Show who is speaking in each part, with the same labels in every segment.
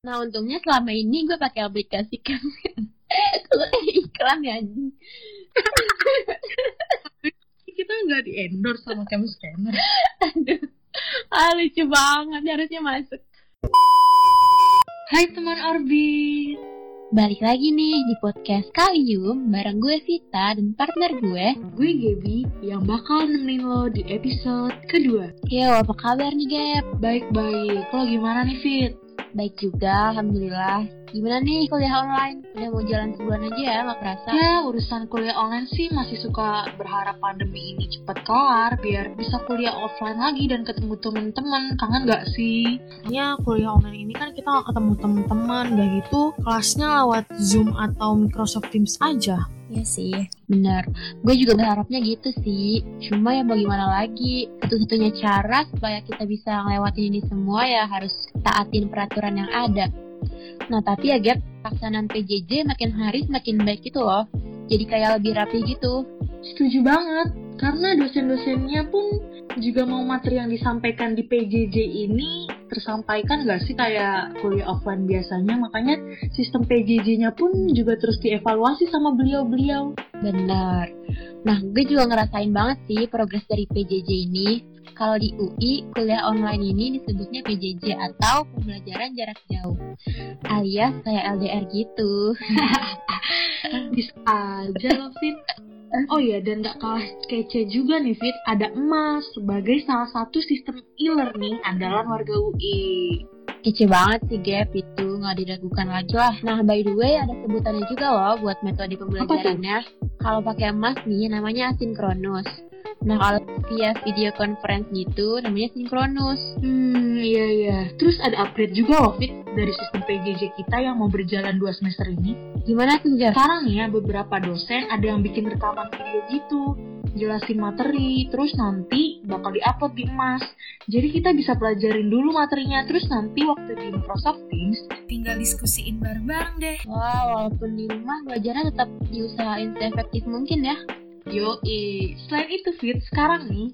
Speaker 1: Nah untungnya selama ini gue pakai aplikasi kan. Kalau iklan ya anjing.
Speaker 2: Kita nggak di endorse sama cam scanner.
Speaker 1: Aduh. Ah, lucu banget harusnya masuk.
Speaker 2: Hai teman Orbit.
Speaker 1: Balik lagi nih di podcast Kalium bareng gue Vita dan partner gue.
Speaker 2: Gue Gaby yang bakal nemenin lo di episode kedua.
Speaker 1: Yo, apa kabar nih Gap?
Speaker 2: Baik-baik. Lo gimana nih Fit?
Speaker 1: Baik juga, Alhamdulillah. Gimana nih kuliah online? Udah mau jalan sebulan aja ya, gak kerasa?
Speaker 2: Ya, urusan kuliah online sih masih suka berharap pandemi ini cepat kelar biar bisa kuliah offline lagi dan ketemu temen-temen. Kangen gak sih? Ya, kuliah online ini kan kita gak ketemu temen-temen. Gak gitu, kelasnya lewat Zoom atau Microsoft Teams aja.
Speaker 1: Iya sih, benar. Gue juga berharapnya gitu sih. Cuma ya bagaimana lagi? Satu-satunya cara supaya kita bisa ngelewatin ini semua ya harus taatin peraturan yang ada. Nah tapi ya Gap, pelaksanaan PJJ makin hari semakin baik gitu loh. Jadi kayak lebih rapi gitu.
Speaker 2: Setuju banget, karena dosen-dosennya pun juga mau materi yang disampaikan di PJJ ini tersampaikan gak sih kayak kuliah offline biasanya makanya sistem PJJ-nya pun juga terus dievaluasi sama beliau-beliau
Speaker 1: Benar. Nah, gue juga ngerasain banget sih progres dari PJJ ini. Kalau di UI, kuliah online ini disebutnya PJJ atau pembelajaran jarak jauh. Alias kayak LDR gitu.
Speaker 2: bisa aja loh Fit Oh iya, dan gak kalah kece juga nih Fit, ada emas sebagai salah satu sistem e-learning andalan warga UI.
Speaker 1: Kece banget sih Gap itu, nggak diragukan lagi lah. Nah, by the way, ada sebutannya juga loh buat metode pembelajarannya. Kalau pakai emas nih, namanya asinkronus. Nah, kalau via video conference gitu, namanya sinkronus.
Speaker 2: Hmm, iya iya. Terus ada upgrade juga loh Fit dari sistem PJJ kita yang mau berjalan dua semester ini.
Speaker 1: Gimana tuh, Gap?
Speaker 2: Sekarang ya, beberapa dosen ada yang bikin rekaman video gitu, jelasin materi, terus nanti bakal diupload di emas. Jadi kita bisa pelajarin dulu materinya, terus nanti waktu di Microsoft Teams tinggal diskusiin bareng-bareng deh.
Speaker 1: Wah, walaupun di rumah belajarnya tetap diusahain seefektif mungkin ya.
Speaker 2: Yoi, selain itu Fit, sekarang nih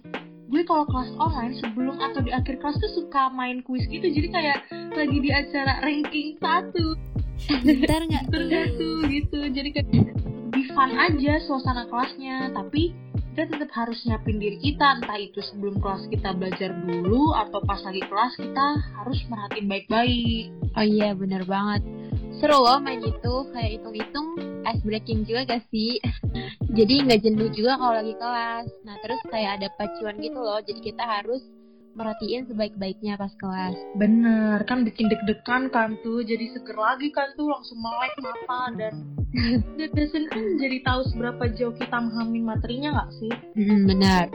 Speaker 2: gue kalau kelas online sebelum atau di akhir kelas tuh suka main kuis gitu. Jadi kayak lagi di acara ranking satu.
Speaker 1: Bentar nggak? Tuh?
Speaker 2: Gitu. Jadi kayak lebih fun aja suasana kelasnya. Tapi kita tetap harus nyiapin diri kita. Entah itu sebelum kelas kita belajar dulu atau pas lagi kelas kita harus merhatiin baik-baik.
Speaker 1: Oh iya, bener banget. Seru loh main itu, kayak hitung-hitung ice breaking juga gak sih? jadi nggak jenuh juga kalau lagi kelas. Nah terus kayak ada pacuan gitu loh, jadi kita harus merhatiin sebaik-baiknya pas kelas.
Speaker 2: bener kan bikin deg-degan kan tuh jadi seger lagi kan tuh langsung melek mata dan dan dosen kan jadi tahu seberapa jauh kita memahami materinya nggak sih
Speaker 1: Hmm, benar.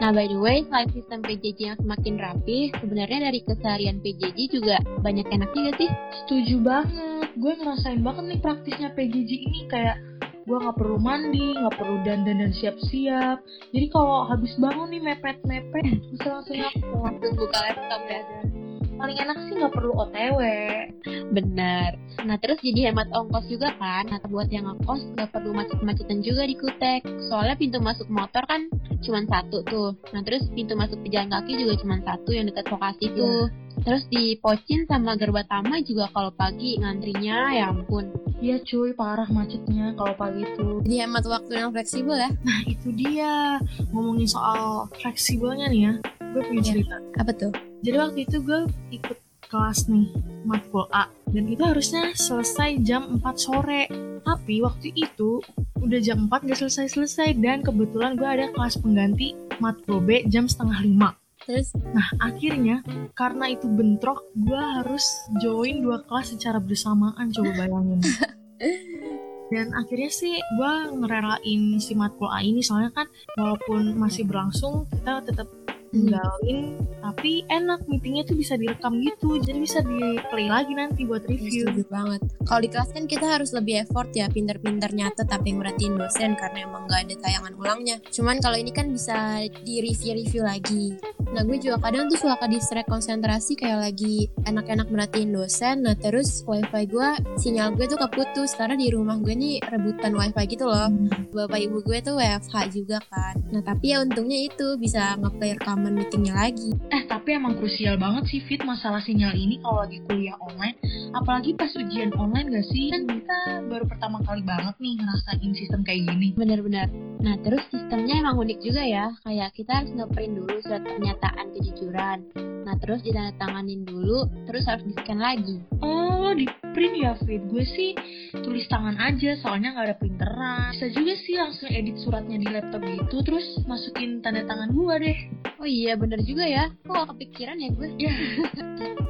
Speaker 1: Nah, by the way, selain sistem PJJ yang semakin rapi, sebenarnya dari keseharian PJJ juga banyak enaknya gak sih?
Speaker 2: Setuju banget. Gue ngerasain banget nih praktisnya PJJ ini kayak gue nggak perlu mandi, nggak perlu dandan dan siap-siap. Jadi kalau habis bangun nih mepet-mepet, bisa langsung.
Speaker 1: Langsung buka laptop ya.
Speaker 2: Paling enak sih nggak perlu OTW.
Speaker 1: Benar. Nah, terus jadi hemat ongkos juga kan. Nah, buat yang ngekos nggak perlu macet-macetan juga di Kutek. Soalnya pintu masuk motor kan cuma satu tuh. Nah, terus pintu masuk pejalan kaki juga cuma satu yang dekat lokasi tuh. Terus di Pocin sama Gerbatama juga kalau pagi ngantrinya ya ampun.
Speaker 2: Iya cuy, parah macetnya kalau pagi tuh.
Speaker 1: Jadi hemat waktu yang fleksibel ya.
Speaker 2: Nah itu dia ngomongin soal fleksibelnya nih ya. Gue punya
Speaker 1: Iya.
Speaker 2: cerita.
Speaker 1: Apa tuh?
Speaker 2: Jadi waktu itu gue ikut kelas nih matkul A dan itu harusnya selesai jam 4 sore. Tapi waktu itu udah jam 4 gak selesai-selesai dan kebetulan gue ada kelas pengganti matkul B jam setengah 5.
Speaker 1: Terus
Speaker 2: Nah akhirnya karena itu bentrok gue harus join dua kelas secara bersamaan coba bayangin. Dan akhirnya sih gue ngerelain si matkul A ini soalnya kan walaupun masih berlangsung kita tetap tinggalin tapi enak meetingnya tuh bisa direkam gitu jadi bisa di play lagi nanti buat review
Speaker 1: Setuju banget. Kalau di kelas kan kita harus lebih effort ya, pinter-pinter nyatet tapi merhatiin dosen karena emang nggak ada tayangan ulangnya. Cuman kalau ini kan bisa di review-review lagi. Nah gue juga kadang tuh suka distract konsentrasi kayak lagi enak-enak merhatiin dosen. Nah terus wifi gue, sinyal gue tuh keputus karena di rumah gue nih rebutan wifi gitu loh. Bapak ibu gue tuh WFH juga kan. Nah tapi ya untungnya itu bisa ngeplay rekaman rekaman meetingnya lagi.
Speaker 2: Eh tapi emang krusial banget sih Fit masalah sinyal ini kalau lagi kuliah online. Apalagi pas ujian online gak sih? Kan kita baru pertama kali banget nih ngerasain sistem kayak gini.
Speaker 1: Bener-bener. Nah terus sistemnya emang unik juga ya. Kayak kita harus ngeprint dulu surat pernyataan kejujuran. Nah terus ditandatanganin dulu, terus harus di-scan lagi.
Speaker 2: Oh, di print ya Fit. Gue sih tulis tangan aja, soalnya nggak ada printeran. Bisa juga sih langsung edit suratnya di laptop gitu, terus masukin tanda tangan gue deh.
Speaker 1: Oh iya bener juga ya. Kok gak kepikiran ya gue?
Speaker 2: Ya.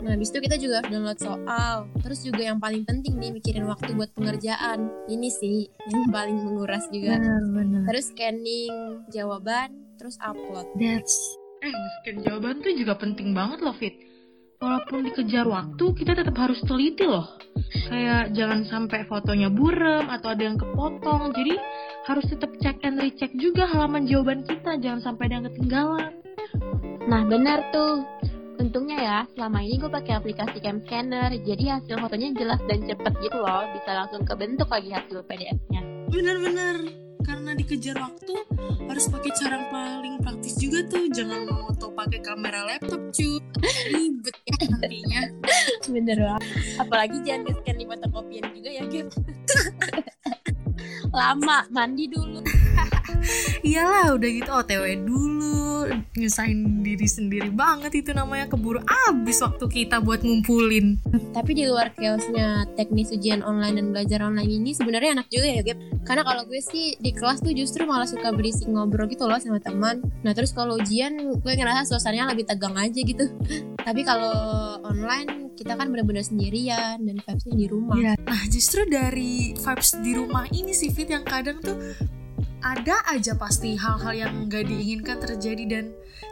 Speaker 1: Nah habis itu kita juga harus download soal. Terus juga yang paling penting nih mikirin waktu buat pengerjaan. Ini sih yang paling menguras juga.
Speaker 2: benar.
Speaker 1: Terus scanning jawaban, terus upload.
Speaker 2: That's eh scan jawaban tuh juga penting banget loh Fit. Walaupun dikejar waktu, kita tetap harus teliti loh. Kayak jangan sampai fotonya burem atau ada yang kepotong. Jadi harus tetap cek and recheck juga halaman jawaban kita. Jangan sampai ada yang ketinggalan.
Speaker 1: Nah bener tuh. Untungnya ya, selama ini gue pakai aplikasi Cam Scanner, jadi hasil fotonya jelas dan cepet gitu loh, bisa langsung kebentuk lagi hasil PDF-nya.
Speaker 2: Bener-bener karena dikejar waktu harus pakai cara yang paling praktis juga tuh jangan foto pakai kamera laptop cuy ribet ya nantinya
Speaker 1: Bener banget. Apalagi jangan nge-scan di fotokopian juga ya, Gap. Lama, mandi dulu.
Speaker 2: Iyalah udah gitu otw dulu nyusahin diri sendiri banget itu namanya keburu abis waktu kita buat ngumpulin
Speaker 1: Tapi di luar chaosnya teknis ujian online dan belajar online ini sebenarnya enak juga ya, Gap. Karena kalau gue sih di kelas tuh justru malah suka berisik ngobrol gitu loh sama teman. Nah, terus kalau ujian gue ngerasa suasananya lebih tegang aja gitu. Tapi kalau online kita kan bener-bener sendirian dan vibes-nya di rumah.
Speaker 2: Iya. Nah justru dari vibes di rumah ini sih Fit yang kadang tuh ada aja pasti hal-hal yang nggak diinginkan terjadi dan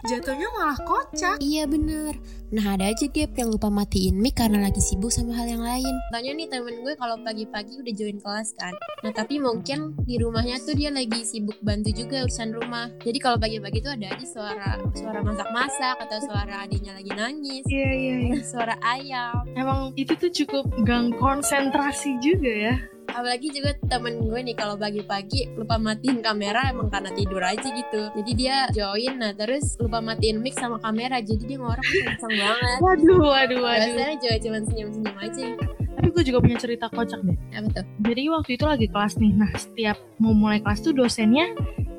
Speaker 2: jatuhnya malah kocak.
Speaker 1: Iya bener Nah ada aja Gap yang lupa matiin mic karena lagi sibuk sama hal yang lain Tanya nih temen gue kalau pagi-pagi udah join kelas kan Nah tapi mungkin di rumahnya tuh dia lagi sibuk bantu juga urusan rumah Jadi kalau pagi-pagi tuh ada aja suara suara masak-masak Atau suara adiknya lagi nangis
Speaker 2: Iya iya iya.
Speaker 1: Suara ayam
Speaker 2: Emang itu tuh cukup gang konsentrasi juga ya.
Speaker 1: Apalagi juga temen gue nih kalau pagi-pagi lupa matiin kamera emang karena tidur aja gitu Jadi dia join nah terus lupa matiin mic sama kamera Jadi dia ngorok kenceng banget
Speaker 2: Waduh waduh waduh.
Speaker 1: Biasanya juga cuma senyum-senyum aja
Speaker 2: Tapi gue juga punya cerita kocak deh.
Speaker 1: Apa tuh?
Speaker 2: Jadi waktu itu lagi kelas nih. Nah setiap mau mulai kelas tuh dosennya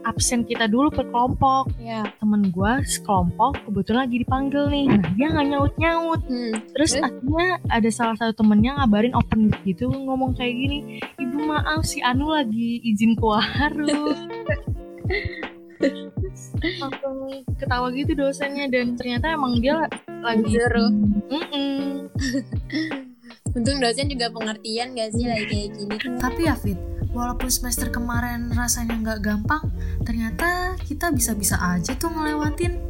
Speaker 2: absen kita dulu per kelompok.
Speaker 1: Ya
Speaker 2: Temen gue sekelompok kebetulan lagi dipanggil nih. Nah dia nggak nyaut nyaut.
Speaker 1: hmm.
Speaker 2: Terus
Speaker 1: Terus?
Speaker 2: akhirnya ada salah satu temennya ngabarin open gitu ngomong kayak gini, ibu maaf si Anu lagi izin keluar langsung ketawa gitu dosennya dan ternyata emang dia lagi
Speaker 1: Seru. Untung dosen juga pengertian gak sih lagi kayak gini
Speaker 2: Tapi ya Fit, walaupun semester kemarin rasanya nggak gampang, ternyata kita bisa-bisa aja tuh ngelewatin.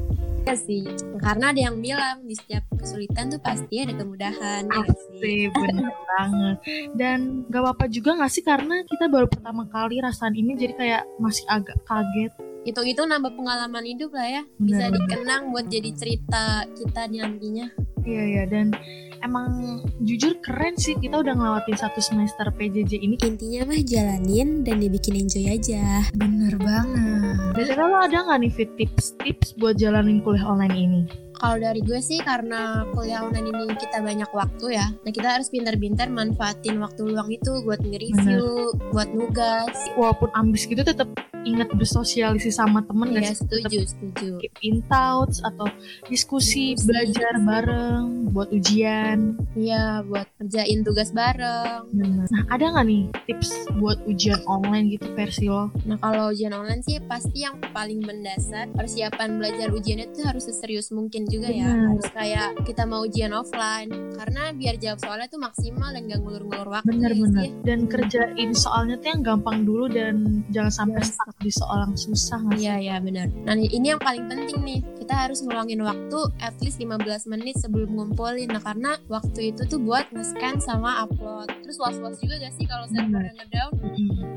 Speaker 1: Iya sih Karena ada yang bilang di setiap kesulitan tuh pasti ada kemudahan ya? Sih,
Speaker 2: bener banget. Dan gak apa-apa juga gak sih karena kita baru pertama kali rasain ini jadi kayak masih agak kaget.
Speaker 1: Hitung-hitung nambah pengalaman hidup lah ya Bisa
Speaker 2: Bener,
Speaker 1: dikenang buat jadi cerita kita nantinya
Speaker 2: Iya ya dan emang jujur keren sih kita udah ngelewatin satu semester PJJ ini.
Speaker 1: Intinya mah jalanin dan dibikin enjoy aja
Speaker 2: Bener banget. Jadi lo ada nggak nih Fit tips-tips buat jalanin kuliah online ini?
Speaker 1: Kalau dari gue sih karena kuliah online ini kita banyak waktu ya Nah kita harus pintar-pintar manfaatin waktu luang itu buat nge-review, buat nugas
Speaker 2: Walaupun ambis gitu tetap ingat bersosialisasi sama temen
Speaker 1: Iya setuju, setuju
Speaker 2: keep in touch atau diskusi,
Speaker 1: Diskusi.
Speaker 2: belajar bareng buat ujian.
Speaker 1: Iya buat kerjain tugas bareng
Speaker 2: Nah, ada nggak nih tips buat ujian online gitu versi lo?
Speaker 1: Nah kalau ujian online sih pasti yang paling mendasar persiapan belajar ujiannya tuh harus seserius mungkin juga ya
Speaker 2: Benar.
Speaker 1: harus kayak kita mau ujian offline karena biar jawab soalnya tuh maksimal dan gak ngulur-ngulur waktu ya
Speaker 2: Bener-bener.
Speaker 1: sih.
Speaker 2: Dan kerjain soalnya tuh yang gampang dulu dan jangan sampai
Speaker 1: Yes.
Speaker 2: stuck di soal yang susah nggak?
Speaker 1: Iya iya benar. Nah ini yang paling penting nih kita harus ngulangin waktu at least 15 menit sebelum ngumpulin. Nah karena waktu itu tuh buat nge-scan sama upload. Terus was-was juga gak sih kalau servernya ngedown?
Speaker 2: Mm-mm.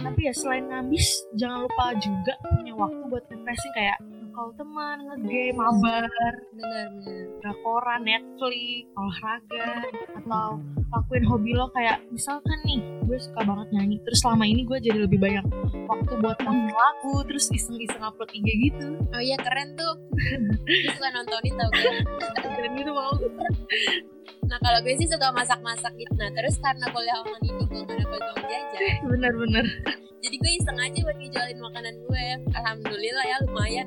Speaker 2: Tapi ya selain ngabis, jangan lupa juga punya waktu buat refreshing kayak call teman, ngegame, mabar,
Speaker 1: bener
Speaker 2: drakoran, Netflix, olahraga, atau lakuin hobi lo kayak misalkan nih gue suka banget nyanyi terus selama ini gue jadi lebih banyak waktu buat nonton lagu terus iseng-iseng upload IG gitu.
Speaker 1: Oh iya keren tuh. Gue suka nontonin tau gue
Speaker 2: dan gitu mau
Speaker 1: nah kalau gue sih suka masak-masak gitu. Nah terus karena kuliah online ini gue gak dapet uang jajan.
Speaker 2: Bener-bener
Speaker 1: jadi gue iseng aja buat ngejualin makanan gue. Alhamdulillah ya lumayan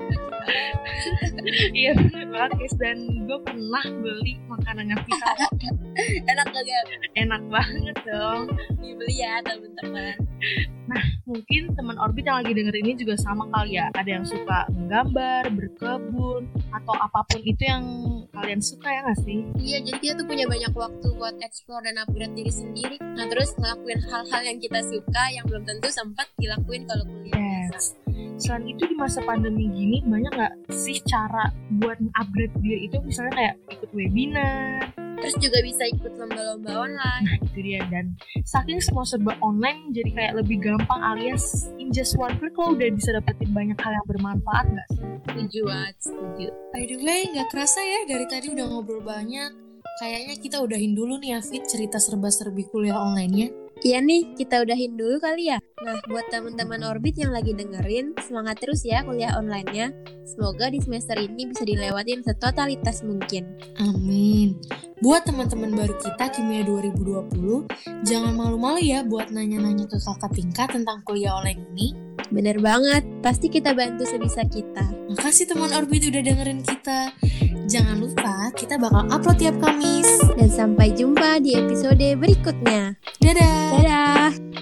Speaker 2: iya bener banget dan gue pernah beli makanannya Vita
Speaker 1: enak gak gak
Speaker 2: enak banget dong.
Speaker 1: Dibeli ya teman-teman.
Speaker 2: Nah mungkin teman orbit yang lagi denger ini juga sama kali ya. Ada yang suka menggambar berkebun atau apa pun itu yang kalian suka ya gak sih?
Speaker 1: Iya jadi kita tuh punya banyak waktu buat explore dan upgrade diri sendiri. Nah terus ngelakuin hal-hal yang kita suka yang belum tentu sempat dilakuin kalau kuliah.
Speaker 2: Yes. Selain itu di masa pandemi gini banyak nggak sih cara buat upgrade diri itu? Misalnya kayak ikut webinar,
Speaker 1: terus juga bisa ikut lomba-lomba online
Speaker 2: Nah itu dia dan saking semua serba online jadi kayak lebih gampang alias in just one click lo udah bisa dapetin banyak hal yang bermanfaat gak sih?
Speaker 1: setuju banget setuju
Speaker 3: By the way, nggak kerasa ya dari tadi udah ngobrol banyak. Kayaknya kita udahin dulu nih ya Fit cerita serba-serbi kuliah online-nya.
Speaker 1: Iya nih, kita udahin dulu kali ya. Nah, buat teman-teman Orbit yang lagi dengerin, semangat terus ya kuliah online-nya. Semoga di semester ini bisa dilewatin setotalitas mungkin.
Speaker 3: Amin. Buat teman-teman baru kita Kimia 2020, jangan malu-malu ya buat nanya-nanya ke kakak tingkat tentang kuliah online ini.
Speaker 1: Bener banget, pasti kita bantu sebisa kita.
Speaker 3: Makasih teman Orbit udah dengerin kita. Jangan lupa kita bakal upload tiap Kamis.
Speaker 1: Dan sampai jumpa di episode berikutnya.
Speaker 3: Dadah!
Speaker 1: Dadah!